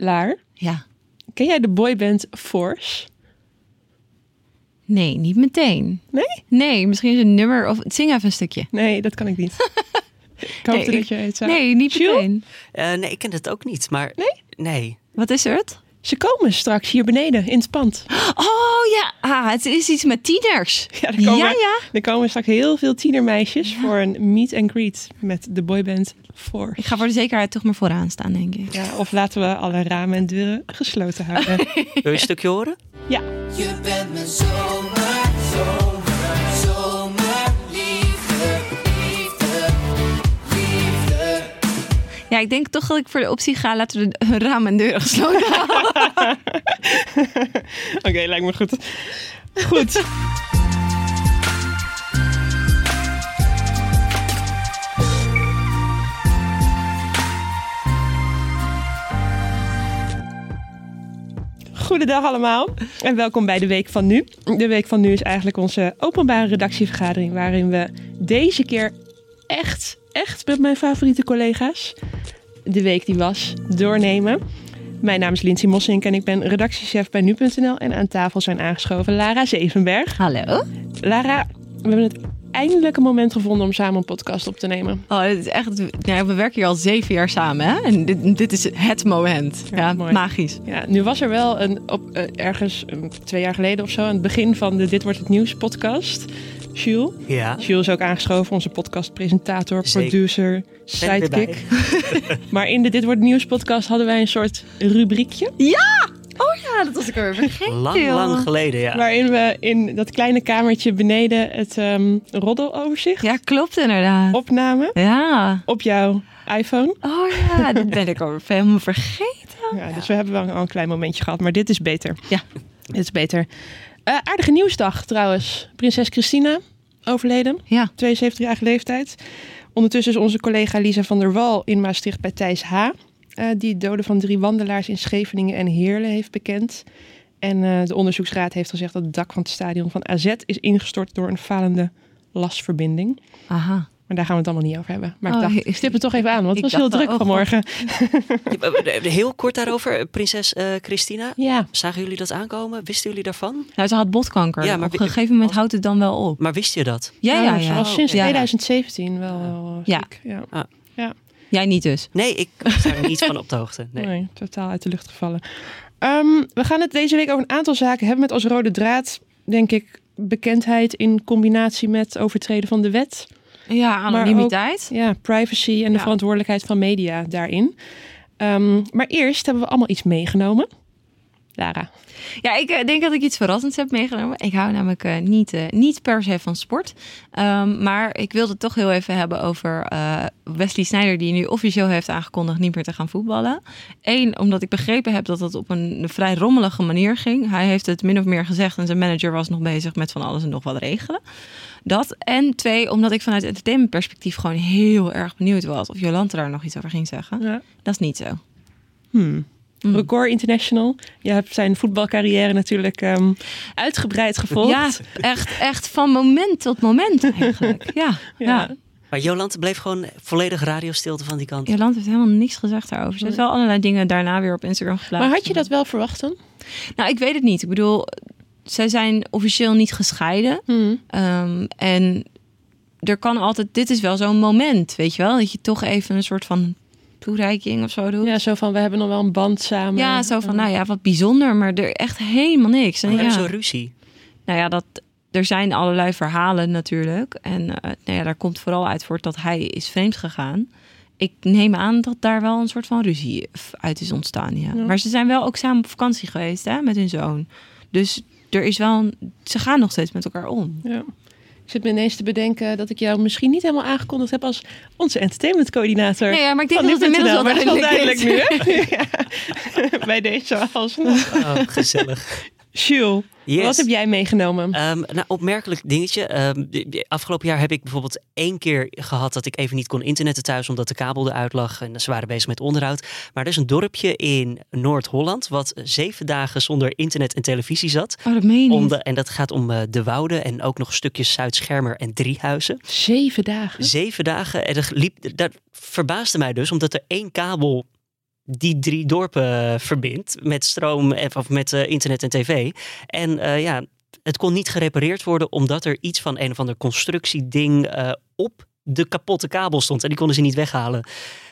Laar, Ja. ken jij de boyband Force? Nee, niet meteen. Nee? Nee, misschien is een nummer of zing even een stukje. Nee, dat kan ik niet. ik hoop Nee, dat ik- je het zou... Nee, niet meteen. Eh, nee, ik ken het ook niet, maar... Nee? Nee. Wat is er het? Ze komen straks hier beneden in het pand. Oh ja, ah, het is iets met tieners. Ja, er komen, ja, ja. er komen straks heel veel tienermeisjes voor een meet and greet met de boyband Force. Ik ga voor de zekerheid toch maar vooraan staan, denk ik. Ja, of laten we alle ramen en deuren gesloten houden. Wil je een stukje horen? ja. Je bent mijn zomer, Ja, ik denk toch dat ik voor de optie ga. Laten we de ramen en deuren gesloten houden. Oké, lijkt me goed. Goed. Goedendag allemaal en welkom bij de Week van Nu. De Week van Nu is eigenlijk onze openbare redactievergadering waarin we deze keer echt, echt met mijn favoriete collega's de week die was doornemen. Mijn naam is Lindsay Mossink en ik ben redactiechef bij Nu.nl en aan tafel zijn aangeschoven Lara Zevenberg. Hallo. Lara, we hebben het eindelijk een moment gevonden om samen een podcast op te nemen. Oh, het is echt, nou, we werken hier al zeven jaar samen, hè? En dit, dit is het moment. Ja, magisch. Ja, nu was er wel een, op, eh, ergens eh, twee jaar geleden of zo, aan het begin van de Dit Wordt Het Nieuws podcast. Jules. Ja. Jules is ook aangeschoven, onze podcastpresentator, Zeker. producer, er sidekick. maar in de Dit Wordt Nieuws podcast hadden wij een soort rubriekje. Oh ja, dat was ik weer vergeten. Lang, joh. lang geleden, ja. Waarin we in dat kleine kamertje beneden het ehm roddeloverzicht Ja, klopt inderdaad. opnamen Ja. op jouw iPhone. Oh ja, dat ben ik al helemaal vergeten. Ja, dus we hebben wel al een klein momentje gehad, maar dit is beter. Ja. Dit is beter. Eh, aardige nieuwsdag trouwens. Prinses Christina overleden, Ja. 72-jarige leeftijd. Ondertussen is onze collega Lisa van der Wal in Maastricht bij Thijs H. eh, die het doden van drie wandelaars in Scheveningen en Heerlen heeft bekend. En eh, de onderzoeksraad heeft gezegd dat het dak van het stadion van AZ is ingestort door een falende lasverbinding. Aha. Maar daar gaan we het allemaal niet over hebben. Maar Oh, ik dacht, ik- stip het toch even aan, want het was heel dacht druk oh, vanmorgen. Heel kort daarover, prinses eh, Christina. Ja, Zagen jullie dat aankomen? Wisten jullie daarvan? Nou, ze had botkanker. Ja, maar op een gegeven moment als- houdt het dan wel op. Maar wist je dat? Ja, ja, Ze ja. was sinds Ja. 2017 wel, wel Ja. ziek. Ja. Jij niet dus. Nee, ik was daar niet van op de hoogte. Nee. Nee. totaal uit de lucht gevallen. Ehm, we gaan het deze week over een aantal zaken hebben met als rode draad, denk ik, bekendheid in combinatie met overtreden van de wet. Ja, anonimiteit. Ja, privacy en de Ja. verantwoordelijkheid van media daarin. Ehm, maar eerst hebben we allemaal iets meegenomen. Lara. Ja, ik eh, denk dat ik iets verrassends heb meegenomen. Ik hou namelijk eh, niet, eh, niet per se van sport. Ehm, maar ik wilde het toch heel even hebben over Wesley Sneijder... die nu officieel heeft aangekondigd niet meer te gaan voetballen. Eén, omdat ik begrepen heb dat het op een, vrij rommelige manier ging. Hij heeft het min of meer gezegd... en zijn manager was nog bezig met van alles en nog wat regelen. Dat. En twee, omdat ik vanuit entertainmentperspectief... gewoon heel erg benieuwd was of Jolante daar nog iets over ging zeggen. Ja. Dat is niet zo. Hmm. Hmm. Record International. Je hebt zijn voetbalcarrière natuurlijk ehm, uitgebreid gevolgd. Ja, echt, echt van moment tot moment eigenlijk. Ja, ja. Ja. Maar Jolante bleef gewoon volledig radiostilte van die kant. Jolant heeft helemaal niks gezegd daarover. Ze heeft wel allerlei dingen daarna weer op Instagram geplaatst. Maar had je dat wel verwacht dan? Nou, ik weet het niet. Ik bedoel, zij zijn officieel niet gescheiden. Ehm, en er kan altijd... Dit is wel zo'n moment, weet je wel? Dat je toch even een soort van toereiking of zo doet. Ja, zo van, we hebben nog wel een band samen. Ja, zo van, nou ja, wat bijzonder, maar er echt helemaal niks. En We hebben ja, zo'n ruzie. nou ja, dat, er zijn allerlei verhalen natuurlijk. En eh, nou ja, daar komt vooral uit voort dat hij is vreemd gegaan. Ik neem aan dat daar wel een soort van ruzie uit is ontstaan, ja. Ja. Maar ze zijn wel ook samen op vakantie geweest, hè, met hun zoon. Dus er is wel een, ze gaan nog steeds met elkaar om. Ja. Ik zit me ineens te bedenken dat ik jou misschien niet helemaal aangekondigd heb als onze entertainmentcoördinator. Nee, ja, maar ik denk dat het inmiddels wel duidelijk, wel duidelijk is. nu. hè? Ja. Bij deze als. Oh, gezellig. Jules, Yes. wat heb jij meegenomen? Ehm, nou, opmerkelijk dingetje. Ehm, afgelopen jaar heb ik bijvoorbeeld één keer gehad dat ik even niet kon internetten thuis omdat de kabel eruit lag en ze waren bezig met onderhoud. Maar er is een dorpje in Noord-Holland wat zeven dagen zonder internet en televisie zat. Oh, dat meen je Om niet. de, en dat gaat om eh, de Wouden en ook nog stukjes Zuid-Schermer en Driehuizen. Zeven dagen. Zeven dagen. En dat, liep, dat verbaasde mij dus, omdat er één kabel die drie dorpen verbindt met stroom en- of met eh, internet en tv. En eh, ja, het kon niet gerepareerd worden omdat er iets van een of ander constructieding eh, op de kapotte kabel stond. En die konden ze niet weghalen.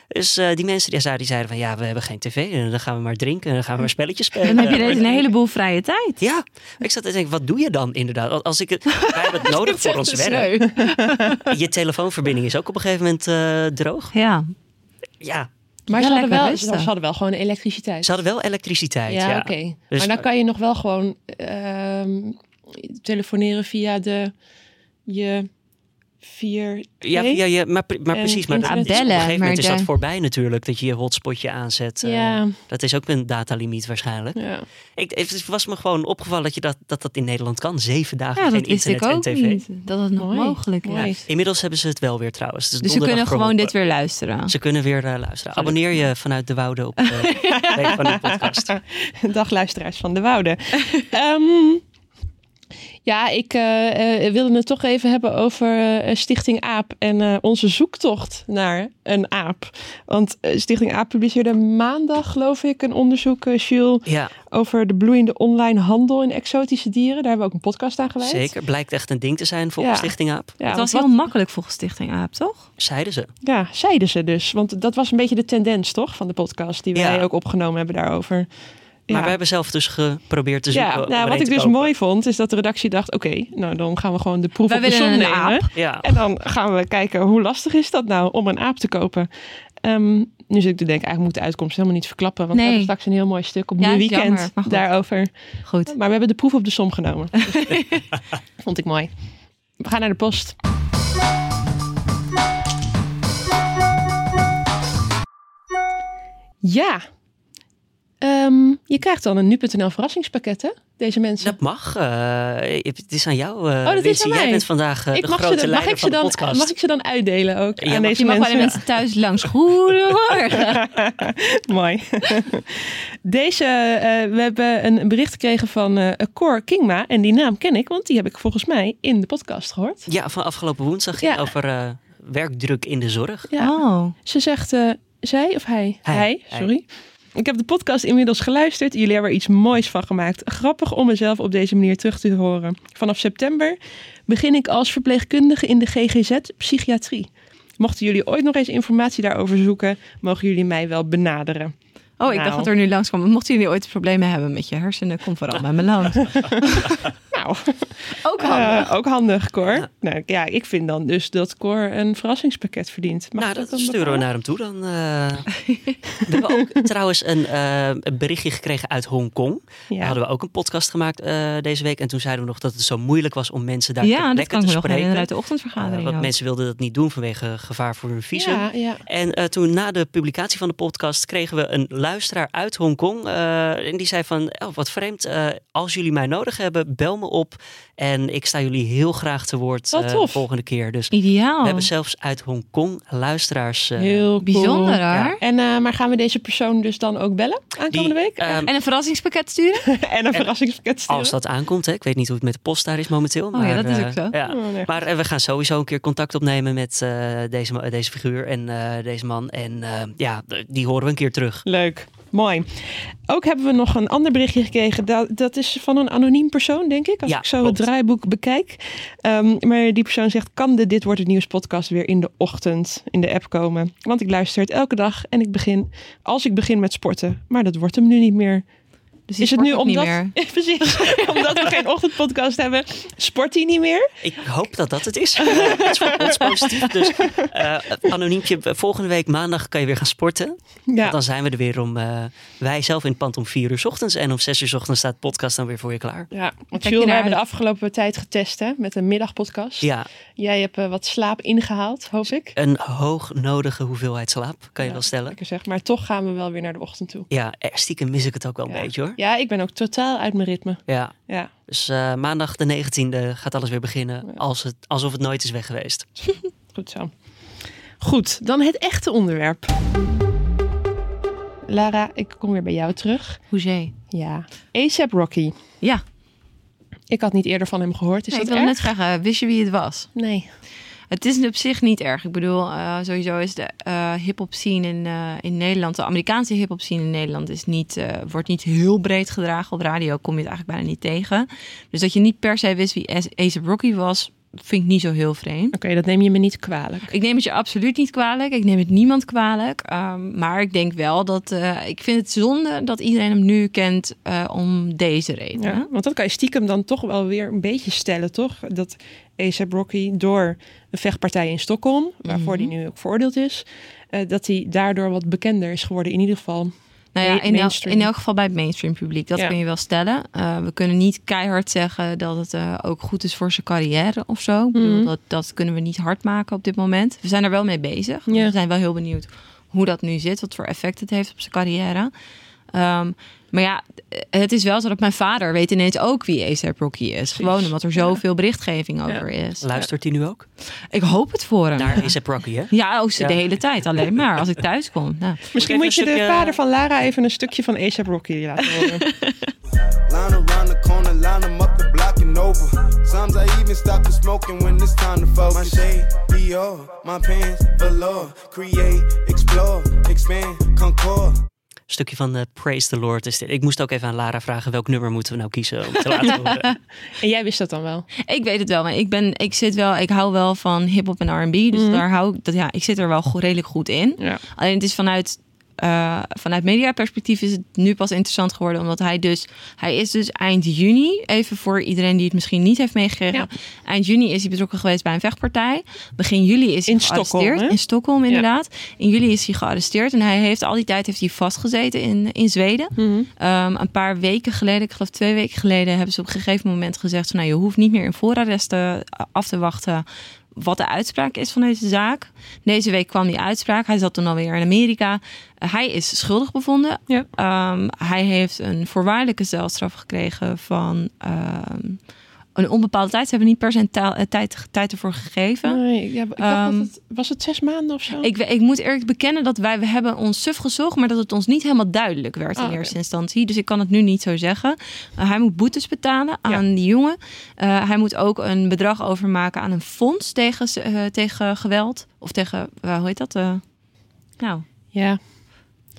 Dus eh, die mensen die zeiden, die zeiden van ja, we hebben geen tv. En dan gaan we maar drinken en dan gaan we maar spelletjes spelen. Dan heb je ineens een heleboel vrije tijd. Ja, ik zat te denken, wat doe je dan inderdaad? Als ik het, wij hebben het nodig voor ons werk. Je telefoonverbinding is ook op een gegeven moment eh, droog. Ja, Ja, Maar Ja, ze, hadden wel, ze hadden wel gewoon elektriciteit. ze hadden wel elektriciteit. ja, Ja, oké. Dus- maar dan kan je nog wel gewoon ehm, telefoneren via de je 4 Ja, ja, ja maar, maar En precies. Maar dat op een Bellen, gegeven moment is dat voorbij natuurlijk. Dat je je hotspotje aanzet. Eh, Ja, Dat is ook een datalimiet waarschijnlijk. ja. Ik, het was me gewoon opgevallen dat, je dat, dat dat in Nederland kan. Zeven dagen ja geen internet ik ook en tv. niet. Dat het nog Mooi, mogelijk is. Inmiddels hebben ze het wel weer trouwens. Dus we kunnen gewoon dit weer luisteren. Ze kunnen weer eh, luisteren. Abonneer je vanuit de Woude op de Week van de podcast. Dag luisteraars van de Wouden. Ehm, ja, ik eh, eh, wilde het toch even hebben over eh, Stichting AAP en eh, onze zoektocht naar een aap. Want Stichting AAP publiceerde maandag, geloof ik, een onderzoek, Jules, Ja, over de bloeiende online handel in exotische dieren. Daar hebben we ook een podcast aan gewijd. zeker. Blijkt echt een ding te zijn volgens Ja. Stichting AAP. Ja, het was heel makkelijk volgens Stichting AAP, toch? Zeiden ze. Ja, zeiden ze dus. Want dat was een beetje de tendens, toch? Van de podcast die wij Ja. ook opgenomen hebben daarover. Maar Ja. we hebben zelf dus geprobeerd te zoeken. Ja, nou, wat ik dus kopen. mooi vond, is dat de redactie dacht... oké, nou dan gaan we gewoon de proef Wij op de som nemen. aap. Ja, En dan gaan we kijken hoe lastig is dat nou om een aap te kopen. Ehm, nu zit ik te denken, eigenlijk moet de uitkomst helemaal niet verklappen. Want Nee. we hebben straks een heel mooi stuk op Ja, Nieuw Weekend jammer, maar goed. daarover. Goed. Maar we hebben de proef op de som genomen. Dus vond ik mooi. We gaan naar de post. Ja. Ehm, je krijgt dan een nu.nl verrassingspakket, hè? Deze mensen. dat mag. eh, het is aan jou, eh Oh, dat is aan Jij mij. bent vandaag eh, de mag, ze grote dan, mag, leider ik ze van de dan, podcast. mag ik ze dan uitdelen ook Ja, aan mag deze Je mag bij mensen? de mensen thuis langs. Goedemorgen. Mooi. Deze, eh, we hebben een bericht gekregen van eh Cor Kingma. En die naam ken ik, want die heb ik volgens mij in de podcast gehoord. Ja, van afgelopen woensdag ging Ja. over eh, werkdruk in de zorg. Ja. Oh. Ze zegt, eh, zij of hij? Hij. Hij, sorry. Ik heb de podcast inmiddels geluisterd. Jullie hebben er iets moois van gemaakt. Grappig om mezelf op deze manier terug te horen. Vanaf september begin ik als verpleegkundige in de GGZ Psychiatrie. Mochten jullie ooit nog eens informatie daarover zoeken, mogen jullie mij wel benaderen. Oh, ik Nou. dacht dat er nu langskwam. Mochten jullie ooit problemen hebben met je hersenen, kom vooral bij me langs. Nou, Ook Eh, ook handig, Cor. Ja. Nou ja, ik vind dan dus dat Cor een verrassingspakket verdient. Mag nou, dat sturen we naar hem toe dan. eh. we hebben ook trouwens een, eh, een berichtje gekregen uit Hongkong. Daar Ja. hadden we ook een podcast gemaakt eh, deze week. En toen zeiden we nog dat het zo moeilijk was om mensen daar ja, dat kan te me nog spreken. herinneren uit de ochtendvergadering. want ook. mensen wilden dat niet doen vanwege gevaar voor hun visum. Ja, ja. En eh, toen na de publicatie van de podcast kregen we een luisteraar uit Hongkong. eh, en die zei van, oh, wat vreemd, eh, als jullie mij nodig hebben, bel me op op en ik sta jullie heel graag te woord Wat eh, volgende keer. Dus Ideaal. we hebben zelfs uit Hongkong luisteraars. eh, Heel cool. Bijzonder. En, eh, maar gaan we deze persoon dus dan ook bellen aankomende die, week? ehm, En een verrassingspakket sturen? en een verrassingspakket sturen? als dat aankomt, hè. ik weet niet hoe het met de post daar is momenteel. Oh ja, maar, dat is eh, ook zo. ja. Oh, nee. Maar we gaan sowieso een keer contact opnemen met eh, deze, deze figuur en eh, deze man. En eh, ja, die horen we een keer terug. Leuk. Mooi. Ook hebben we nog een ander berichtje gekregen. Dat, dat is van een anoniem persoon, denk ik. Als Ja, ik zo klopt. het draaiboek bekijk. Ehm, maar die persoon zegt: Kan de Dit Wordt het Nieuws podcast weer in de ochtend in de app komen? Want ik luister het elke dag en ik begin, als ik begin met sporten. Maar dat wordt hem nu niet meer. Dus is het nu omdat, niet meer. precies, omdat we geen ochtendpodcast hebben, sport hij niet meer? Ik hoop dat dat het is. Eh, Het is voor ons positief. Dus eh, anoniempje, volgende week maandag kan je weer gaan sporten. Ja, dan zijn we er weer om, eh, wij zelf in het pand om vier uur 's ochtends. En om zes uur 's ochtends staat de podcast dan weer voor je klaar. ja. want Jules, we hebben de afgelopen tijd getest hè, met een middagpodcast. Ja, Jij hebt wat slaap ingehaald, hoop ik. een hoognodige hoeveelheid slaap, kan je Ja. wel stellen. Zeg. Maar toch gaan we wel weer naar de ochtend toe. Ja, stiekem mis ik het ook wel een beetje hoor. Ja, ik ben ook totaal uit mijn ritme. Ja, Ja, dus eh, maandag de 19e gaat alles weer beginnen. Ja. Als het, alsof het nooit is weg geweest. goed zo. Goed, dan het echte onderwerp. Lara, ik kom weer bij jou terug. Hoezee. Ja, ASAP Rocky. Ja, Ik had niet eerder van hem gehoord. Is Nee, ik dat wilde erg? net vragen, wist je wie het was? Nee. Het is op zich niet erg. Ik bedoel, eh, sowieso is de eh hip-hop scene in, eh, in Nederland, de Amerikaanse hip-hop scene in Nederland, is niet, wordt niet heel breed gedragen. Op radio kom je het eigenlijk bijna niet tegen. Dus dat je niet per se wist wie A- A$AP Rocky was, vind ik niet zo heel vreemd. Oké, dat neem je me niet kwalijk. Ik neem het je absoluut niet kwalijk. Ik neem het niemand kwalijk. Ehm, maar ik denk wel dat. eh, ik vind het zonde dat iedereen hem nu kent eh, om deze reden. Ja, want dat kan je stiekem dan toch wel weer een beetje stellen, toch? Dat A$AP Rocky door een vechtpartij in Stockholm, waarvoor Mhm. hij nu ook veroordeeld is, eh, dat hij daardoor wat bekender is geworden. In ieder geval. Nou ja, in, el- in elk geval bij het mainstream publiek. Dat Ja. kun je wel stellen. Eh, we kunnen niet keihard zeggen dat het eh, ook goed is voor zijn carrière of zo. Ik bedoel, Mhm. dat, dat kunnen we niet hard maken op dit moment. We zijn er wel mee bezig. Ja. We zijn wel heel benieuwd hoe dat nu zit. Wat voor effect het heeft op zijn carrière. Ehm, maar ja, het is wel zo dat mijn vader weet ineens ook wie A$AP Rocky is. Gewoon omdat er zoveel berichtgeving over is. Luistert hij nu ook? Ik hoop het voor hem. Naar A$AP Rocky, hè? Ja, ook ze Ja. de hele tijd. Alleen maar als ik thuis kom. Nou. Misschien moet je de stukje- vader van Lara even een stukje van A$AP Rocky laten horen. Line around the corner, line them up the block and over. Sometimes I even stop the smoking when it's time to focus. My shade, Dior, my pants, velour. Create, explore, expand, concord. Stukje van eh, Praise the Lord is dit. Ik moest ook even aan Lara vragen welk nummer moeten we nou kiezen om te laten horen. en jij wist dat dan wel? Ik weet het wel, maar ik ben, ik zit wel, ik hou wel van hip-hop en RB. Dus Mhm. daar hou ik, dat, ja, ik zit er wel redelijk goed in. Ja. Alleen het is vanuit, eh vanuit mediaperspectief is het nu pas interessant geworden. Omdat hij dus, hij is dus eind juni, even voor iedereen die het misschien niet heeft meegekregen. Ja. Eind juni is hij betrokken geweest bij een vechtpartij. Begin juli is hij In gearresteerd. Stockholm, in Stockholm, inderdaad. In juli is hij gearresteerd. En hij heeft al die tijd heeft hij vastgezeten in, in Zweden. Mhm. Ehm, een paar weken geleden, ik geloof twee weken geleden, hebben ze op een gegeven moment gezegd: van, nou, je hoeft niet meer in voorarrest eh, af te wachten wat de uitspraak is van deze zaak. Deze week kwam die uitspraak. Hij zat toen alweer in Amerika. Eh, hij is schuldig bevonden. Ja. Ehm, hij heeft een voorwaardelijke celstraf gekregen van ehm, een onbepaalde tijd. Ze hebben niet per se eh, tijd, tijd ervoor gegeven. Nee, ja, ik dacht Ehm, dat het, was het zes maanden of zo? Ik, ik moet eerlijk bekennen dat wij we hebben ons suf gezocht, maar dat het ons niet helemaal duidelijk werd in oké. eerste instantie. Dus ik kan het nu niet zo zeggen. Uh, hij moet boetes betalen aan die jongen. Uh, hij moet ook een bedrag overmaken aan een fonds tegen, eh, tegen geweld. Of tegen, uh, hoe heet dat? Uh, nou, ja,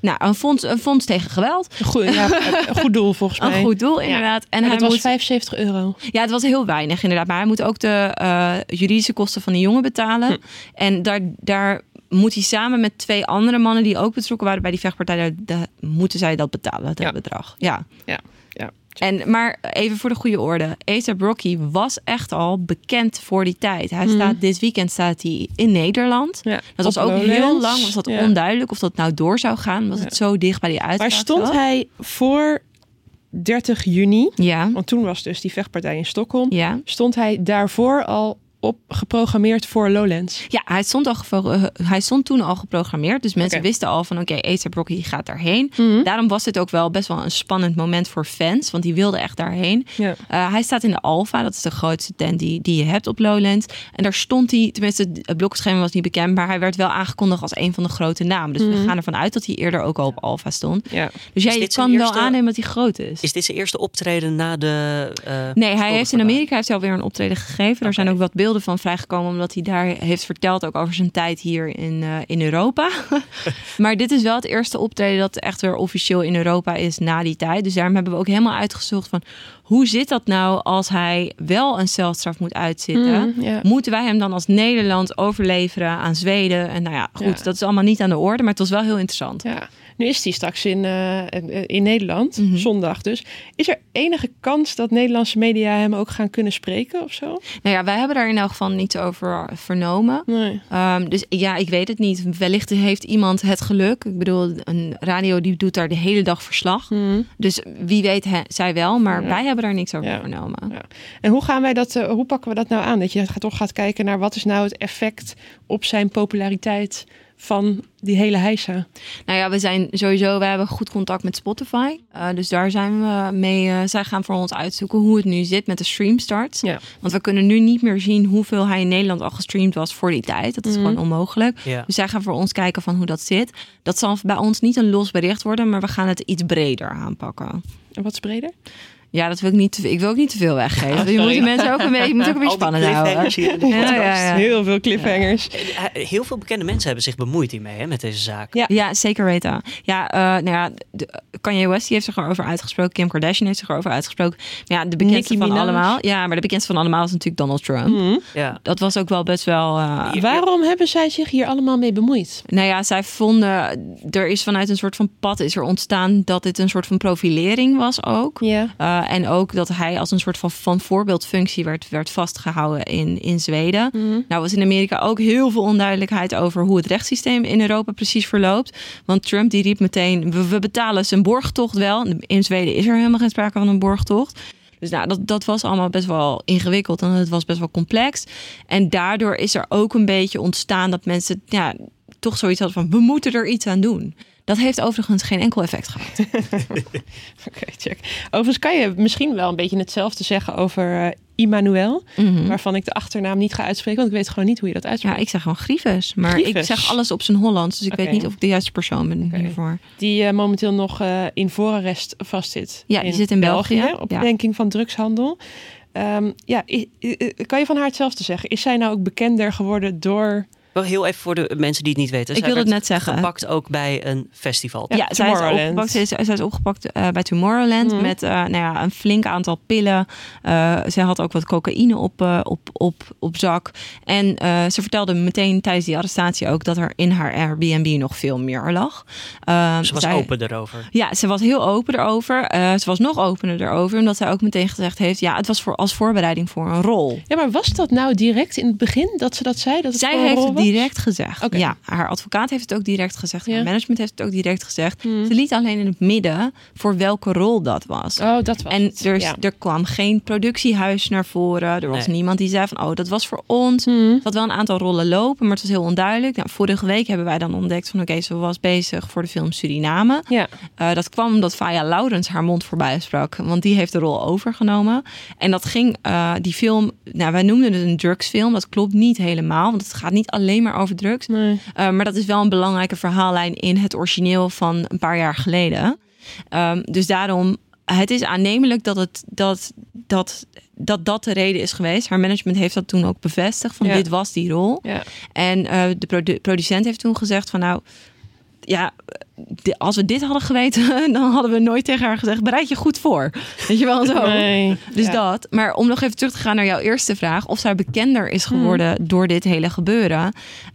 nou een, fonds, een fonds tegen geweld. een goed, ja, een goed doel volgens mij. Een goed doel, inderdaad. En En hij het was moet, 75 euro. ja, het was heel weinig inderdaad. Maar hij moet ook de uh, juridische kosten van de jongen betalen. Hm. En daar, daar moet hij samen met twee andere mannen die ook betrokken waren bij die vechtpartij, daar, daar moeten zij dat betalen, dat Ja. bedrag. Ja. Ja, ja. En, maar even voor de goede orde. A$AP Rocky was echt al bekend voor die tijd. Hij Mhm. staat, dit weekend staat hij in Nederland. Ja, Dat was ook Lowlands. heel lang was dat Ja. onduidelijk of dat nou door zou gaan. Was Ja. het zo dicht bij die uitspraak. Maar stond hij voor 30 juni, Ja, want toen was dus die vechtpartij in Stockholm, ja. stond hij daarvoor al op geprogrammeerd voor Lowlands. Ja, hij stond, al gevo- eh, hij stond toen al geprogrammeerd. Dus mensen wisten al van oké, A$AP Rocky gaat daarheen. Mhm. Daarom was dit ook wel best wel een spannend moment voor fans. Want die wilden echt daarheen. Uh, hij staat in de Alpha. Dat is de grootste tent die, die je hebt op Lowlands. En daar stond hij, tenminste het blokschema was niet bekend. Maar hij werd wel aangekondigd als een van de grote namen. Dus Mhm. we gaan ervan uit dat hij eerder ook al op Alpha stond. Ja. Dus je zijn kan wel aannemen dat hij groot is. Is dit zijn eerste optreden na de... eh, Nee, hij heeft in? Amerika heeft hij alweer een optreden gegeven. Er zijn ook wat beelden van vrijgekomen, omdat hij daar heeft verteld ook over zijn tijd hier in, eh, in Europa. maar dit is wel het eerste optreden dat echt weer officieel in Europa is na die tijd. Dus daarom hebben we ook helemaal uitgezocht van hoe zit dat nou als hij wel een celstraf moet uitzitten? Ja. Moeten wij hem dan als Nederland overleveren aan Zweden? En nou ja, goed, Ja. dat is allemaal niet aan de orde, maar het was wel heel interessant. Ja, nu is hij straks in, eh, in Nederland, Mhm. zondag dus. Is er enige kans dat Nederlandse media hem ook gaan kunnen spreken of zo? Nou ja, wij hebben daar in elk geval niets over vernomen. Nee. Ehm, dus ja, ik weet het niet. Wellicht heeft iemand het geluk. Ik bedoel, een radio die doet daar de hele dag verslag. Mhm. Dus wie weet he- zij wel, maar Ja. wij hebben daar niks over Ja. vernomen. Ja. En hoe gaan wij dat, eh, hoe pakken we dat nou aan? Dat je gaat- toch gaat kijken naar wat is nou het effect op zijn populariteit van die hele heisa. Nou ja, we zijn sowieso, we hebben goed contact met Spotify. Uh, dus daar zijn we mee. Uh, zij gaan voor ons uitzoeken hoe het nu zit met de streamstarts. Ja. Want we kunnen nu niet meer zien hoeveel hij in Nederland al gestreamd was voor die tijd. Dat is Mhm. gewoon onmogelijk. Ja. Dus zij gaan voor ons kijken van hoe dat zit. Dat zal bij ons niet een los bericht worden, maar we gaan het iets breder aanpakken. En wat is breder? Ja, dat wil ik niet. te- Ik wil ook niet te veel weggeven. je moet die mensen ook een beetje, je moet ook een beetje spannend houden. de Ja, ja, ja. Heel veel cliffhangers. Eh, Heel veel bekende mensen hebben zich bemoeid hiermee, hè, met deze zaak. Ja. Ja, zeker weten. Ja, eh, nou ja, de, Kanye West die heeft zich erover uitgesproken. Kim Kardashian heeft zich erover uitgesproken. Maar ja, de bekendste Nicki van Minaj. allemaal. Ja, maar de bekendste van allemaal is natuurlijk Donald Trump. Mhm. Ja. Dat was ook wel best wel. eh, Waarom hebben zij zich hier allemaal mee bemoeid? Nou ja, zij vonden, er is vanuit een soort van pad is er ontstaan dat dit een soort van profilering was ook. Ja. Uh, en ook dat hij als een soort van, van voorbeeldfunctie werd, werd vastgehouden in, in Zweden. Nou was in Amerika ook heel veel onduidelijkheid over hoe het rechtssysteem in Europa precies verloopt. Want Trump die riep meteen, we, we betalen zijn borgtocht wel. In Zweden is er helemaal geen sprake van een borgtocht. Dus nou, dat, dat was allemaal best wel ingewikkeld en het was best wel complex. En daardoor is er ook een beetje ontstaan dat mensen ja, toch zoiets hadden van, we moeten er iets aan doen. Dat heeft overigens geen enkel effect gehad. Oké, check. Overigens kan je misschien wel een beetje hetzelfde zeggen over eh Immanuel. Mhm. Waarvan ik de achternaam niet ga uitspreken, want ik weet gewoon niet hoe je dat Ja, uitspreekt. ik zeg gewoon Grievous. Maar ik zeg alles op zijn Hollands. Dus ik weet niet of ik de juiste persoon ben hiervoor. Die eh, momenteel nog eh, in voorarrest vastzit. Ja, die zit in België. Op Ja. verdenking van drugshandel. Ehm, ja, kan je van haar hetzelfde zeggen? Is zij nou ook bekender geworden door... Wel heel even voor de mensen die het niet weten. Ik Zij wilde het net zeggen. Gepakt ook bij een festival. Ja, Ja, zij, is opgepakt, zij, is, zij is opgepakt eh, bij Tomorrowland Mhm. met eh, nou ja, een flink aantal pillen. Eh zij had ook wat cocaïne op, eh, op, op, op zak. En eh, ze vertelde meteen tijdens die arrestatie ook dat er in haar Airbnb nog veel meer lag. Ze was zij- open erover. Ja, ze was heel open erover. Eh, ze was nog opener erover, omdat zij ook meteen gezegd heeft: ja, het was voor, als voorbereiding voor een rol. Ja, maar was dat nou direct in het begin dat ze dat zei? Dat het Zij voor een heeft rol het was? Direct gezegd. Ja, haar advocaat heeft het ook direct gezegd. Ja. Haar management heeft het ook direct gezegd. Hmm. Ze liet alleen in het midden voor welke rol dat was. Oh, dat was En het. er, Ja. er kwam geen productiehuis naar voren. Er was Nee. niemand die zei van, oh, dat was voor ons. Hmm. Er had wel een aantal rollen lopen, maar het was heel onduidelijk. Nou, vorige week hebben wij dan ontdekt van, oké, ze was bezig voor de film Suriname. Ja. Eh, dat kwam omdat Faya Laurens haar mond voorbij sprak. Want die heeft de rol overgenomen. En dat ging, eh, die film, nou, wij noemden het een drugsfilm. Dat klopt niet helemaal, want het gaat niet alleen maar over drugs. Nee. Uh, maar dat is wel een belangrijke verhaallijn in het origineel van een paar jaar geleden. Um, dus daarom, het is aannemelijk dat, het, dat, dat, dat dat de reden is geweest. Haar management heeft dat toen ook bevestigd, van Ja. dit was die rol. Ja. En uh, de produ producent heeft toen gezegd van nou, ja, als we dit hadden geweten, dan hadden we nooit tegen haar gezegd, bereid je goed voor. Weet je wel zo. Nee. Dus Ja. dat. Maar om nog even terug te gaan naar jouw eerste vraag. Of zij bekender is geworden door dit hele gebeuren.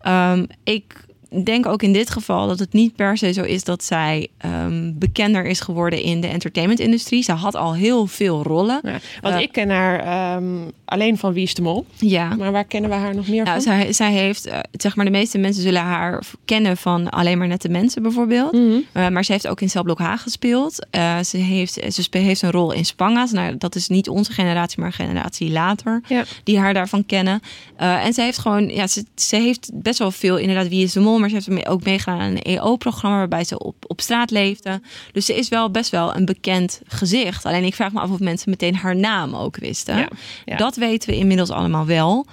Um, ik denk ook in dit geval dat het niet per se zo is dat zij um, bekender is geworden in de entertainmentindustrie. Ze had al heel veel rollen. Ja, want Uh, ik ken haar um, alleen van Wie is de Mol. Ja. Maar waar kennen we haar nog meer Nou, van? zij, zij heeft, uh, zeg maar, de meeste mensen zullen haar kennen van alleen maar nette mensen bijvoorbeeld. Mm -hmm. uh, maar ze heeft ook in Celblok H gespeeld. Uh, ze, heeft, ze heeft een rol in Spanga's. Nou, dat is niet onze generatie, maar een generatie later. Ja. Die haar daarvan kennen. En ze heeft gewoon, ja, ze, ze heeft best wel veel, inderdaad, Wie is de Mol. Maar ze heeft ook meegedaan aan een EO-programma waarbij ze op, op straat leefde. Dus ze is wel best wel een bekend gezicht. Alleen ik vraag me af of mensen meteen haar naam ook wisten. Ja. Ja. Dat weten we inmiddels allemaal wel.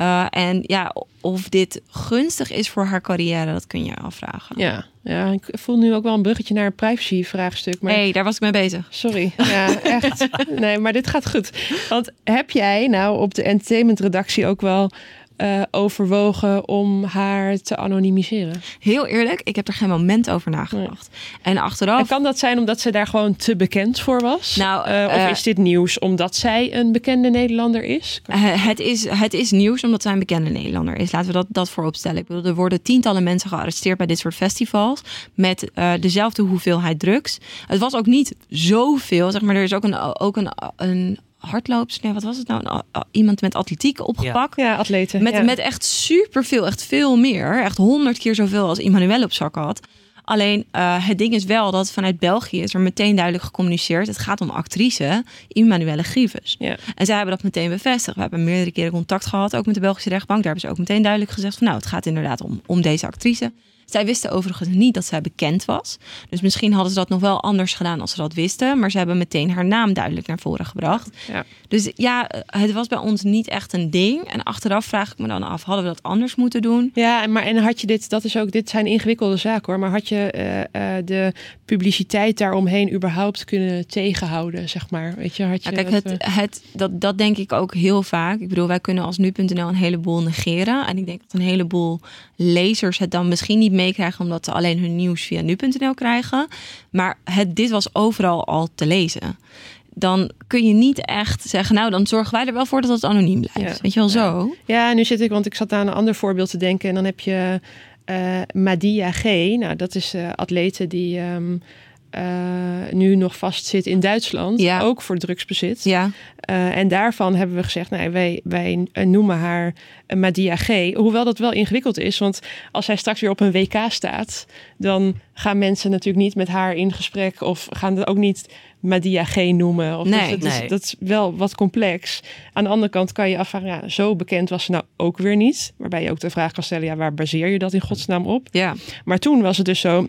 Uh, en ja, of dit gunstig is voor haar carrière, dat kun je afvragen. Ja, ja ik voel nu ook wel een bruggetje naar een privacy-vraagstuk. Maar... hey, daar was ik mee bezig. Sorry, ja, echt. Nee, maar dit gaat goed. Want heb jij nou op de entertainment-redactie ook wel uh, overwogen om haar te anonimiseren? Heel eerlijk, ik heb er geen moment over nagedacht. Nee. En achteraf. En kan dat zijn omdat ze daar gewoon te bekend voor was? Nou, uh, of uh, is dit nieuws omdat zij een bekende Nederlander is? het is? Het is nieuws omdat zij een bekende Nederlander is. Laten we dat, dat voorop stellen. Ik bedoel, er worden tientallen mensen gearresteerd bij dit soort festivals. Met dezelfde hoeveelheid drugs. Het was ook niet zoveel. Zeg maar, er is ook een, ook een, een hardloops. Nee, wat was het nou? Iemand met atletiek opgepakt. Ja, ja atleten. Met, ja. met echt superveel, echt veel meer. Echt honderd keer zoveel als Emmanuel op zak had. Alleen uh, het ding is wel dat vanuit België is er meteen duidelijk gecommuniceerd. Het gaat om actrice Emmanuelle Grieves. Ja. En zij hebben dat meteen bevestigd. We hebben meerdere keren contact gehad, ook met de Belgische rechtbank. Daar hebben ze ook meteen duidelijk gezegd van nou, het gaat inderdaad om, om deze actrice. Zij wisten overigens niet dat zij bekend was. Dus misschien hadden ze dat nog wel anders gedaan als ze dat wisten. Maar ze hebben meteen haar naam duidelijk naar voren gebracht. Ja. Dus ja, het was bij ons niet echt een ding. En achteraf vraag ik me dan af, hadden we dat anders moeten doen? Ja, maar en had je dit, dat is ook, dit zijn ingewikkelde zaken hoor, maar had je eh, eh, de publiciteit daaromheen überhaupt kunnen tegenhouden, zeg maar? Weet je, had je Ja, kijk, het, eh, het, dat, dat denk ik ook heel vaak. Ik bedoel, wij kunnen als nu.nl een heleboel negeren. En ik denk dat een heleboel lezers het dan misschien niet meekrijgen... omdat ze alleen hun nieuws via nu.nl krijgen. Maar het, dit was overal al te lezen. Dan kun je niet echt zeggen... nou, dan zorgen wij er wel voor dat het anoniem blijft. Ja. Weet je wel zo? Ja, nu zit ik, want ik zat aan een ander voorbeeld te denken. En dan heb je eh Madia G. Nou, dat is eh atlete die ehm, eh, nu nog vastzit in Duitsland. Ja. Ook voor drugsbezit. Ja, Eh, en daarvan hebben we gezegd, nou, wij, wij eh, noemen haar Madia G. Hoewel dat wel ingewikkeld is, want als zij straks weer op een WK staat, dan gaan mensen natuurlijk niet met haar in gesprek of gaan het ook niet Madia G noemen. Of Nee. dus dat, Nee. is, dat is wel wat complex. Aan de andere kant kan je afvragen, ja, zo bekend was ze nou ook weer niet. Waarbij je ook de vraag kan stellen, ja, waar baseer je dat in godsnaam op? ja. Maar toen was het dus zo.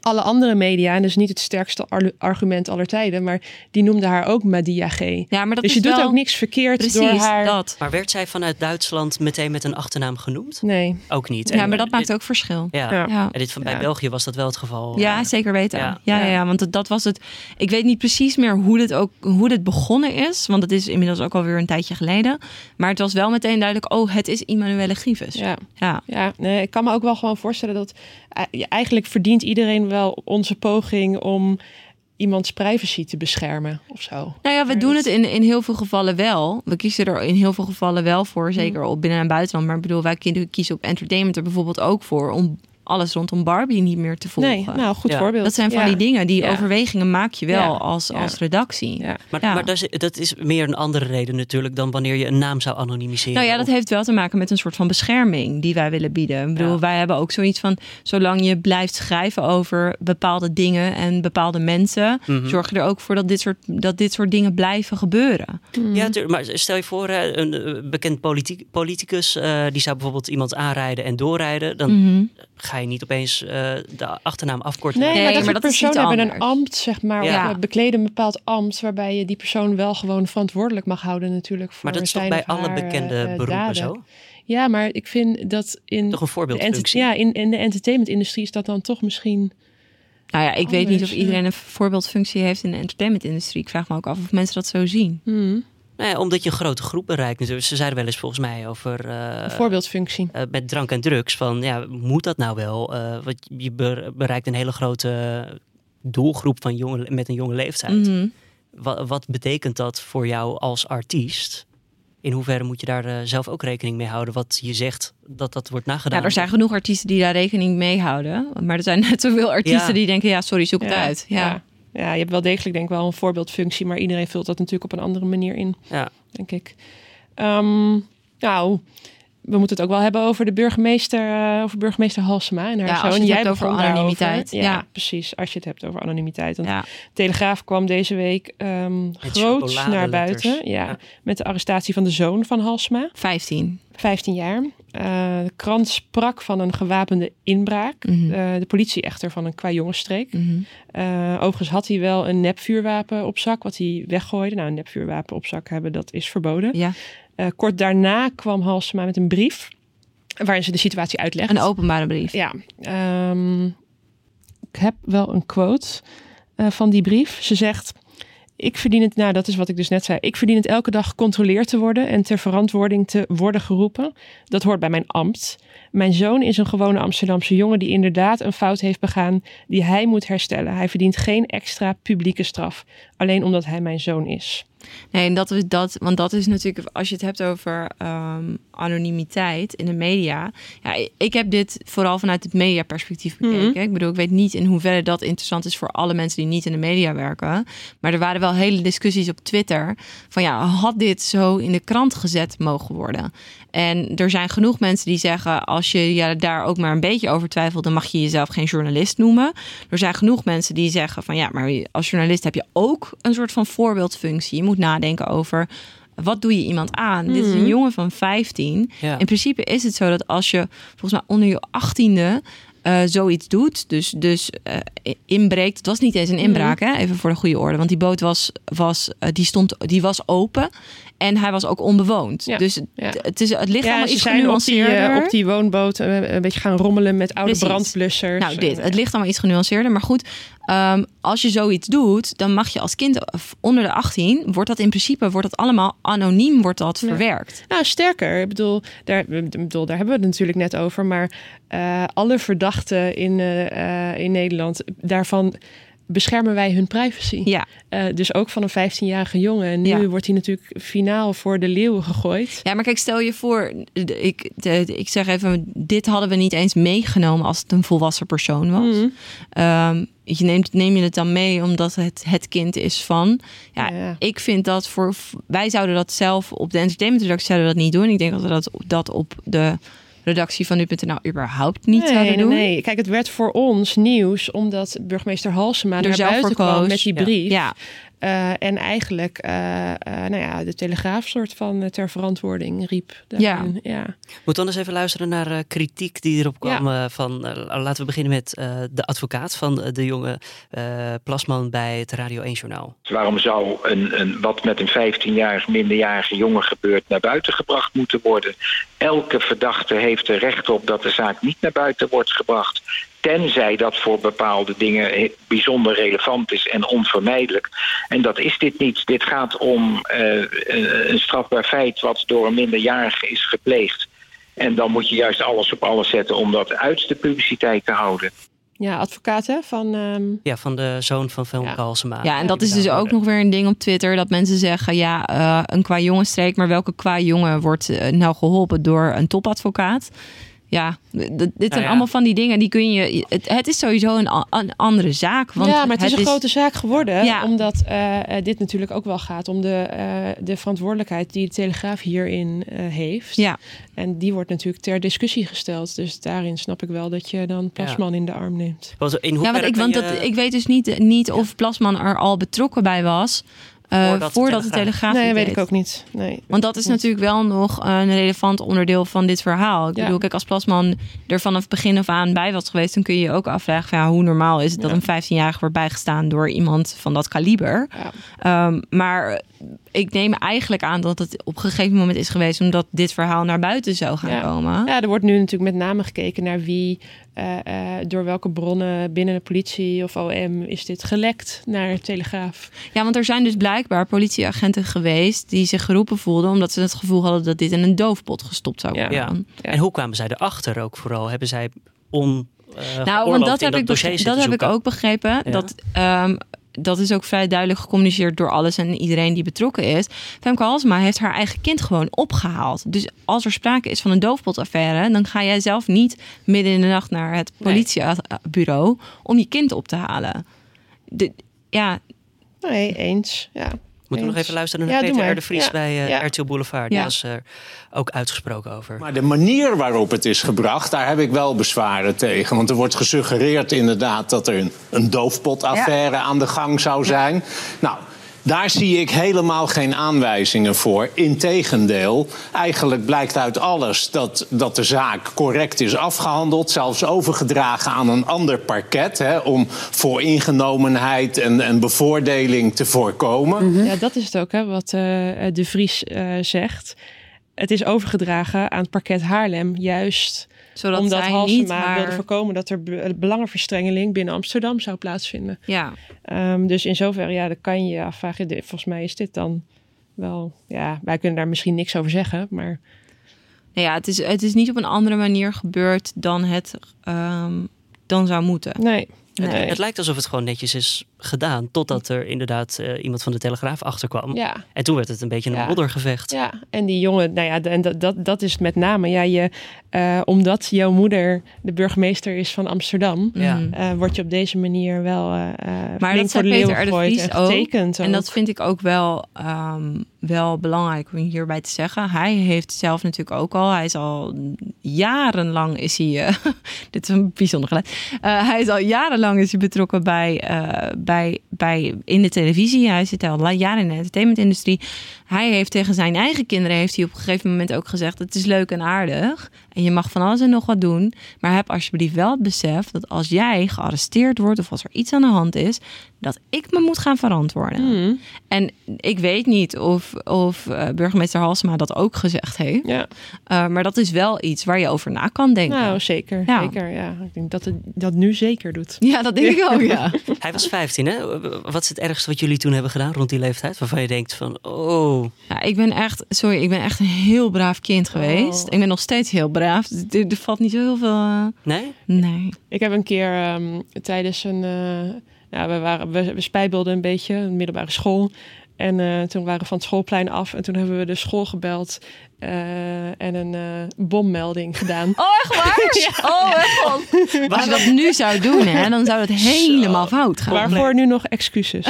Alle andere media, en dus niet het sterkste ar- argument aller tijden, maar die noemden haar ook Madia G. ja maar dat dus je doet wel ook niks verkeerd precies door haar. dat. Maar werd zij vanuit Duitsland meteen met een achternaam genoemd? Nee. Ook niet. Ja, En maar dat maakt ook verschil. Ja. Ja. Ja. En dit van bij Ja. België was dat wel het geval. Ja, Eh, zeker weten. Ja. Ja, ja. Want dat- dat was het. Ik weet niet precies meer hoe dit ook hoe dit begonnen is, want het is inmiddels ook alweer een tijdje geleden. Maar het was wel meteen duidelijk. Oh, het is Immanuelle Grieves. Ja, ja. ja nee, ik kan me ook wel gewoon voorstellen dat eigenlijk verdient iedereen wel onze poging om iemands privacy te beschermen of zo. Nou ja, we Maar doen dat- het in, in heel veel gevallen wel. We kiezen er in heel veel gevallen wel voor, zeker op binnen- en buitenland. Maar ik bedoel, wij kie- kiezen op entertainment er bijvoorbeeld ook voor om alles rondom Barbie niet meer te volgen. Nee, nou goed Ja. voorbeeld. dat zijn van Ja. die dingen, die Ja. overwegingen maak je wel Ja. als, Ja. als redactie. Ja. Maar, Ja. maar dat, is, dat is meer een andere reden natuurlijk dan wanneer je een naam zou anonimiseren. Nou ja, dat Of- heeft wel te maken met een soort van bescherming die wij willen bieden. Ik bedoel, Ja. wij hebben ook zoiets van, zolang je blijft schrijven over bepaalde dingen en bepaalde mensen, Mhm. zorg je er ook voor dat dit soort, dat dit soort dingen blijven gebeuren. Ja, tuur- maar stel je voor, een eh, bekend politiek, politicus, eh, die zou bijvoorbeeld iemand aanrijden en doorrijden. Dan Mhm. ga je niet opeens eh, de achternaam afkorten. Nee, Nee, maar dat maar dat personen hebben een ambt, zeg maar, Ja. of eh, bekleden een bepaald ambt, waarbij je die persoon wel gewoon verantwoordelijk mag houden natuurlijk voor maar dat is toch bij alle bekende eh, beroepen daden. zo? Ja, maar ik vind dat in Toch een voorbeeldfunctie? ja, in, in de entertainmentindustrie is dat dan toch misschien... Nou ja, ik weet niet of iedereen een voorbeeldfunctie heeft in de entertainmentindustrie. Ik vraag me ook af of mensen dat zo zien. Hmm, Nou ja, omdat je een grote groep bereikt. Ze zeiden wel eens volgens mij over... eh, een voorbeeldfunctie. eh, met drank en drugs. Van ja, moet dat nou wel? Eh, want je be- bereikt een hele grote doelgroep van jonge, met een jonge leeftijd. Mhm. Wa- wat betekent dat voor jou als artiest? In hoeverre moet je daar zelf ook rekening mee houden? Wat je zegt dat dat wordt nagedaan. Ja, er zijn genoeg artiesten die daar rekening mee houden. Maar er zijn net zoveel artiesten Ja. die denken, ja, sorry, zoek het uit. Ja. Ja. Je hebt wel degelijk denk ik wel een voorbeeldfunctie, maar iedereen vult dat natuurlijk op een andere manier in, Ja. denk ik. Ehm, nou, we moeten het ook wel hebben over de burgemeester, eh, over burgemeester Halsema en haar Ja, zoon. als je het hebt begon over anonimiteit, Ja, ja. precies. Als je het hebt over anonimiteit. Want Ja. Telegraaf kwam deze week ehm Met groots naar buiten. Ja, Ja. Met de arrestatie van de zoon van Halsema, 15. 15 jaar. Eh, de krant sprak van een gewapende inbraak. Mhm. Eh, de politie echter van een kwajongensstreek. Mhm. Eh, overigens had hij wel een nepvuurwapen op zak, wat hij weggooide. Nou, een nepvuurwapen op zak hebben, dat is verboden. Ja, Eh, kort daarna kwam Halsema met een brief waarin ze de situatie uitlegt. een openbare brief. Ja, ehm, ik heb wel een quote eh, van die brief. Ze zegt: Ik verdien het, nou dat is wat ik dus net zei. Ik verdien het elke dag gecontroleerd te worden en ter verantwoording te worden geroepen. Dat hoort bij mijn ambt. Mijn zoon is een gewone Amsterdamse jongen die inderdaad een fout heeft begaan die hij moet herstellen. Hij verdient geen extra publieke straf, alleen omdat hij mijn zoon is. Nee, en dat is dat, want dat is natuurlijk, als je het hebt over ehm, anonimiteit in de media. Ja, ik heb dit vooral vanuit het mediaperspectief bekeken. Mhm. Ik bedoel, ik weet niet in hoeverre dat interessant is voor alle mensen die niet in de media werken. Maar er waren wel hele discussies op Twitter van ja, had dit zo in de krant gezet mogen worden? En er zijn genoeg mensen die zeggen, als je ja, daar ook maar een beetje over twijfelt, dan mag je jezelf geen journalist noemen. Er zijn genoeg mensen die zeggen van ja, maar als journalist heb je ook een soort van voorbeeldfunctie. Moet nadenken over wat doe je iemand aan? Dit is een jongen van 15. Ja. In principe is het zo dat als je volgens mij onder je 18e eh, zoiets doet, dus, dus eh, inbreekt. Het was niet eens een inbraak, hè? even voor de goede orde. Want die boot was, was, eh, die stond, die was open en hij was ook onbewoond. Ja, Dus ja. het, is, het ligt Ja, allemaal iets zijn op die, genuanceerder. eh, op die woonboot eh, een beetje gaan rommelen met oude Precies. brandblussers. Nou, dit. Eh, Het ligt allemaal iets genuanceerder. Maar goed, ehm, als je zoiets doet, dan mag je als kind of onder de 18, wordt dat in principe wordt dat allemaal anoniem wordt dat verwerkt. Nou, sterker. Ik bedoel daar, ik bedoel, daar hebben we het natuurlijk net over. Maar eh, alle verdachten in, eh, eh, in Nederland, daarvan beschermen wij hun privacy. Ja. Eh, dus ook van een 15-jarige jongen. En nu Ja. wordt hij natuurlijk finaal voor de leeuwen gegooid. Ja, maar kijk, stel je voor, ik, de- ik zeg even, dit hadden we niet eens meegenomen als het een volwassen persoon was. Mhm. Ehm, je neemt, neem je het dan mee omdat het het kind is van. Ja, Ja. ik vind dat voor. Wij zouden dat zelf op de entertainmentredactie zouden we dat niet doen. Ik denk dat we dat, dat op de redactie van nu.nl überhaupt niet nee, zouden nee, doen. nee. Kijk, het werd voor ons nieuws omdat burgemeester Halsema Er naar zelf buiten voor kwam met die brief. Ja, Eh, en eigenlijk, eh, eh, nou ja, de Telegraaf soort van ter verantwoording riep. Ja. daarin. ja. Moet dan eens even luisteren naar eh, kritiek die erop kwam. van, laten we beginnen met eh, de advocaat van de jonge eh, Plasman bij het Radio 1 Journaal. Waarom zou een, een, wat met een 15-jarig minderjarige jongen gebeurt naar buiten gebracht moeten worden? Elke verdachte heeft er recht op dat de zaak niet naar buiten wordt gebracht. Tenzij dat voor bepaalde dingen bijzonder relevant is en onvermijdelijk. En dat is dit niet. Dit gaat om eh, een strafbaar feit wat door een minderjarige is gepleegd. En dan moet je juist alles op alles zetten om dat uit de publiciteit te houden. ja, advocaat hè, van... ehm, Ja, van de zoon van Velm Ja. Halsema. ja, en dat is dus ook nog weer een ding op Twitter. Dat mensen zeggen, ja, eh, een qua jongenstreek. Maar welke qua jongen wordt eh, nou geholpen door een topadvocaat? Ja, dit zijn ja. allemaal van die dingen die kun je. Het, het is sowieso een, andere zaak. Want ja, maar het is een grote zaak geworden. Ja. Omdat eh, eh, dit natuurlijk ook wel gaat om de, eh, de verantwoordelijkheid die de Telegraaf hierin eh, heeft. Ja, En die wordt natuurlijk ter discussie gesteld. Dus daarin snap ik wel dat je dan Plasman in de arm neemt. In ja want, ik, want je- dat, ik weet dus niet, niet of Plasman er al betrokken bij was. Eh, Voordat voordat, de de Telegraaf- nee, weet ik ook niet. Nee. Want dat is natuurlijk wel nog een relevant onderdeel van dit verhaal. Ik Ja. bedoel, kijk, als Plasman er vanaf het begin af aan bij was geweest, dan kun je je ook afvragen van, ja, hoe normaal is het dat een 15-jarige wordt bijgestaan door iemand van dat kaliber. Ja. Ehm, maar ik neem eigenlijk aan dat het op een gegeven moment is geweest omdat dit verhaal naar buiten zou gaan Ja. komen. Ja, er wordt nu natuurlijk met name gekeken naar wie, eh, eh, door welke bronnen binnen de politie of OM is dit gelekt naar de Telegraaf. Ja, want er zijn dus blijkbaar politieagenten geweest die zich geroepen voelden omdat ze het gevoel hadden dat dit in een doofpot gestopt zou worden. Ja. Ja. En hoe kwamen zij erachter ook vooral? Hebben zij on eh, Nou, want dat heb, ik, dat heb ik ook begrepen. Ja. Dat, ehm, dat is ook vrij duidelijk gecommuniceerd door alles en iedereen die betrokken is. Femke Halsema heeft haar eigen kind gewoon opgehaald. Dus als er sprake is van een doofpotaffaire... dan ga jij zelf niet midden in de nacht naar het politiebureau... om je kind op te halen. De, ja, Nee, eens. Ja. Moeten we nog even luisteren naar Ja, Peter. R. de Vries Ja. bij Ja. RTL Boulevard. Die Ja. was er ook uitgesproken over. Maar de manier waarop het is gebracht, daar heb ik wel bezwaren tegen. Want er wordt gesuggereerd inderdaad dat er een, een doofpotaffaire aan de gang zou zijn. Nou, daar zie ik helemaal geen aanwijzingen voor. Integendeel, eigenlijk blijkt uit alles dat, dat de zaak correct is afgehandeld. Zelfs overgedragen aan een ander parket. Hè, om voor ingenomenheid en, en bevoordeling te voorkomen. Ja, dat is het ook, hè, wat eh, de Vries eh, zegt. Het is overgedragen aan het parket Haarlem, juist zodat omdat zij Halsema niet maar... wilde voorkomen dat er be- belangenverstrengeling binnen Amsterdam zou plaatsvinden. Ja, Ehm, dus in zoverre, ja, dan kan je je afvragen. Volgens mij is dit dan wel, ja, wij kunnen daar misschien niks over zeggen, maar nou ja het, is, het is niet op een andere manier gebeurd dan het ehm, dan zou moeten. nee. Het, nee. het lijkt alsof het gewoon netjes is gedaan. Totdat er inderdaad eh, iemand van de Telegraaf achterkwam. Ja, En toen werd het een beetje een Ja. moddergevecht. ja, en die jongen, nou ja, en dat, dat, dat is met name, ja, je, eh, omdat jouw moeder de burgemeester is van Amsterdam, Ja. Word je op deze manier wel eh Maar dat voor zei de Peter gegooid ook. En dat vind ik ook wel, ehm, wel belangrijk om hierbij te zeggen. Hij heeft zelf natuurlijk ook al, hij is al jarenlang is hij, dit is een bijzonder geluid. Eh, hij is al jarenlang is hij betrokken bij, eh, bij, bij, in de televisie. Hij zit al jaren in de entertainmentindustrie. Hij heeft tegen zijn eigen kinderen heeft hij op een gegeven moment ook gezegd: het is leuk en aardig en je mag van alles en nog wat doen, maar heb alsjeblieft wel het besef dat als jij gearresteerd wordt of als er iets aan de hand is, dat ik me moet gaan verantwoorden. Hmm. En ik weet niet of, of eh, burgemeester Halsema dat ook gezegd heeft. Ja, Uh, maar dat is wel iets waar je over na kan denken. nou zeker. Ja. zeker ja. Ik denk dat het dat nu zeker doet. ja, dat denk ik ook, ja. Hij was 15, hè? Wat is het ergste wat jullie toen hebben gedaan rond die leeftijd? Waarvan je denkt van, oh, ja. Ik ben echt, sorry, ik ben echt een heel braaf kind geweest. Oh. Ik ben nog steeds heel braaf. Er, er valt niet zo heel veel... eh, nee? nee. Ik heb een keer ehm, tijdens een. eh nou, we, waren, we, we spijbelden een beetje, een middelbare school. En eh, toen waren we van het schoolplein af. En toen hebben we de school gebeld. Eh, en een eh, bommelding gedaan. Oh, echt waar? Oh, echt waar? Als je dat nu zou doen, hè, dan zou het helemaal fout gaan. Waarvoor nu nog excuses.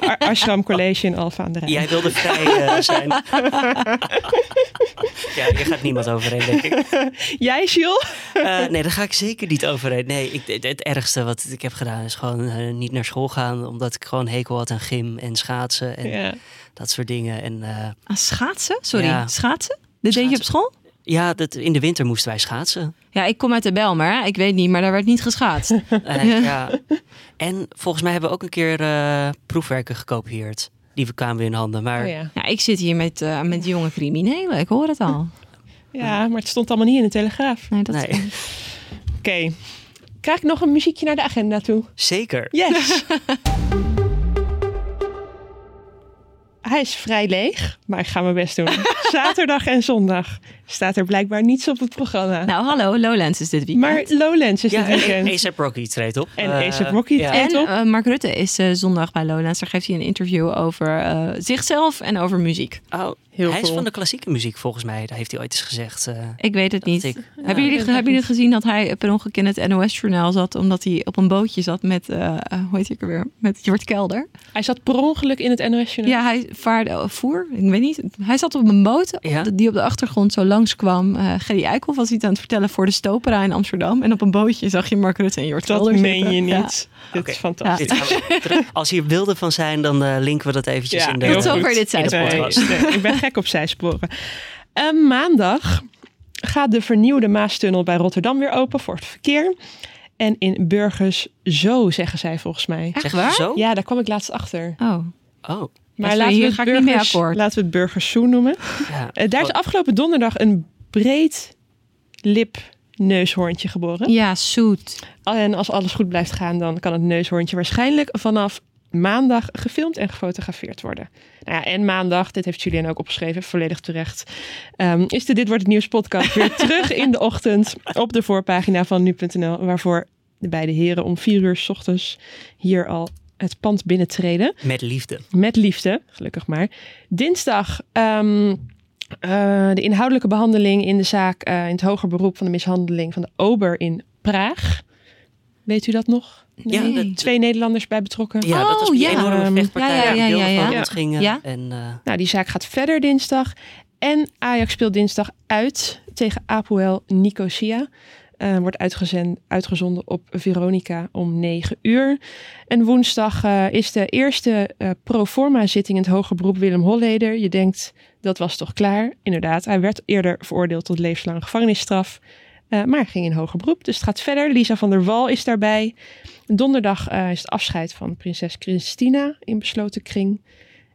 Ar- Ashram College in Alphen aan de Rijn. Jij wilde vrij eh, zijn. ja, je gaat niemand overheen, denk ik. Jij, Jules? Eh, nee, daar ga ik zeker niet overheen. Nee, ik, het, het ergste wat ik heb gedaan is gewoon niet naar school gaan. Omdat ik gewoon hekel had aan gym en schaatsen en Ja. dat soort dingen. En eh, Ah, schaatsen? Sorry, Ja. schaatsen? Dit deed je op school? ja, dat, in de winter moesten wij schaatsen. Ja, ik kom uit de Belmer. Ik weet niet, maar daar werd niet geschaatst. Eh, ja. En volgens mij hebben we ook een keer eh, proefwerken gekopieerd. Die kwamen weer in handen. Maar Oh, ja. Ja, ik zit hier met, eh, met jonge criminelen. Ik hoor het al. ja, maar het stond allemaal niet in de Telegraaf. Nee, dat nee, Oké. Krijg ik nog een muziekje naar de agenda toe? zeker. Yes! Hij is vrij leeg, maar ik ga mijn best doen. Zaterdag en zondag staat er blijkbaar niets op het programma. Nou, hallo, Lowlands is dit weekend. maar Lowlands is Ja, dit weekend. A$AP Rocky treedt op. En Eh, A$AP Rocky ja. treedt en op. eh, Mark Rutte is eh, zondag bij Lowlands. Daar geeft hij een interview over eh, zichzelf en over muziek. Oh, Heel hij is van de klassieke muziek volgens mij. Dat heeft hij ooit eens gezegd. eh. Ik weet het niet. ik. hebben jullie, ik hebben jullie niet. gezien dat hij per ongeluk in het NOS-journaal zat... omdat hij op een bootje zat met, eh eh, hoe heet hij ook weer, met Jort Kelder? Hij zat per ongeluk in het nos journaal Ja, hij vaarde, voer, ik weet niet. Hij zat op een boot Ja. die op de achtergrond zo langskwam. Eh Gerry Eikel was iets aan het vertellen voor de Stopera in Amsterdam. En op een bootje zag je Mark Rutte en Jort Dat Kelder meen zitten. je niet. Ja. Dit Oké. is fantastisch. Dit we Als hier beelden van zijn, dan eh, linken we dat eventjes Ja, in de, heel Tot zover dit zijspoor. podcast. Nee, nee, ik ben gek op zijsporen. Maandag gaat de vernieuwde Maastunnel bij Rotterdam weer open voor het verkeer. En in Burgers Zo, zeggen zij volgens mij. Echt waar? zo? Ja, daar kwam ik laatst achter. Oh. Oh, Maar sorry, laten, we hier het ga ik niet mee burgers, akkoord. laten we het Burgers Zo noemen. ja. Eh, daar is Oh, afgelopen donderdag een breed lip neushoorntje geboren. Ja, zoet. En als alles goed blijft gaan, dan kan het neushoorntje waarschijnlijk vanaf maandag gefilmd en gefotografeerd worden. Nou ja, en maandag, dit heeft Julian ook opgeschreven, volledig terecht, ehm, is de Dit Wordt Het Nieuws podcast weer terug in de ochtend op de voorpagina van nu.nl, waarvoor de beide heren om vier uur s ochtends hier al het pand binnentreden. met liefde. Met liefde, gelukkig maar. Dinsdag ehm, eh, de inhoudelijke behandeling in de zaak eh, in het hoger beroep van de mishandeling van de Ober in Praag. Weet u dat nog? Ja, dat, Twee Nederlanders bij betrokken. ja, dat was die Oh, ja. enorme Ehm, vechtpartij ja, ja, ja, beelden ja. En, eh, Nou, die zaak gaat verder dinsdag. En Ajax speelt dinsdag uit tegen Apoel Nicosia. Eh, wordt uitgezend, uitgezonden op Veronica om 9 uur. En woensdag eh, is de eerste eh pro forma zitting in het hoger beroep Willem Holleder. Je denkt, dat was toch klaar? Inderdaad, hij werd eerder veroordeeld tot levenslange gevangenisstraf. Eh, maar ging in hoger beroep, dus het gaat verder. Lisa van der Wal is daarbij. Donderdag eh, is het afscheid van prinses Christina in besloten kring.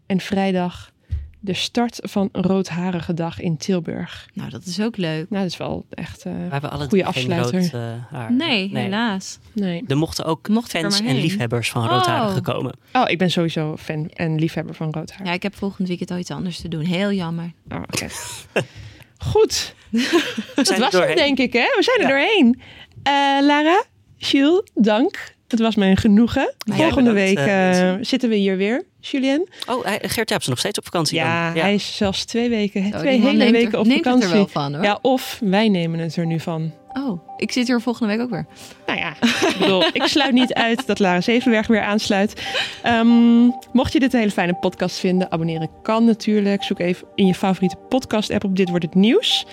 En vrijdag de start van Roodharige Dag in Tilburg. Nou, dat is ook leuk. Nou, dat is wel echt... eh, we hebben alle Goeie drie geen afsluiter. rood haar. Nee, helaas. nee. Er mochten ook Mocht fans en liefhebbers van Oh. roodharigen komen. Oh, ik ben sowieso fan en liefhebber van rood haar. Ja, ik heb volgend weekend al iets anders te doen. Heel jammer. Oh, oké. Goed, dat was het denk ik, hè? We zijn er Ja. doorheen. Eh, Lara, Jules, dank. Het was mij een genoegen. Ja, Volgende bedankt, week eh, eh, zitten we hier weer, Julien. Oh, Gert Jaapsen nog steeds op vakantie Ja, dan? hij is zelfs twee weken, Zo, twee hele neemt er- weken op neemt het vakantie. er wel van, hoor. Ja, of wij nemen het er nu van. Oh, ik zit hier volgende week ook weer. Nou ja, ik bedoel, ik sluit niet uit dat Lara Zevenberg weer aansluit. Ehm, mocht je dit een hele fijne podcast vinden, abonneren kan natuurlijk. Zoek even in je favoriete podcast-app op Dit Wordt Het Nieuws.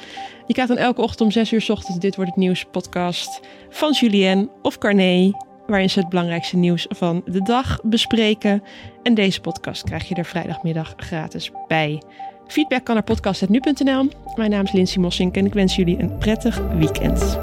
Je krijgt dan elke ochtend om 6 uur 's ochtends Dit Wordt Het Nieuws podcast van Julien of Carné waarin ze het belangrijkste nieuws van de dag bespreken. En deze podcast krijg je er vrijdagmiddag gratis bij. Feedback kan naar podcast.nu.nl. Mijn naam is Lindsay Mossink en ik wens jullie een prettig weekend.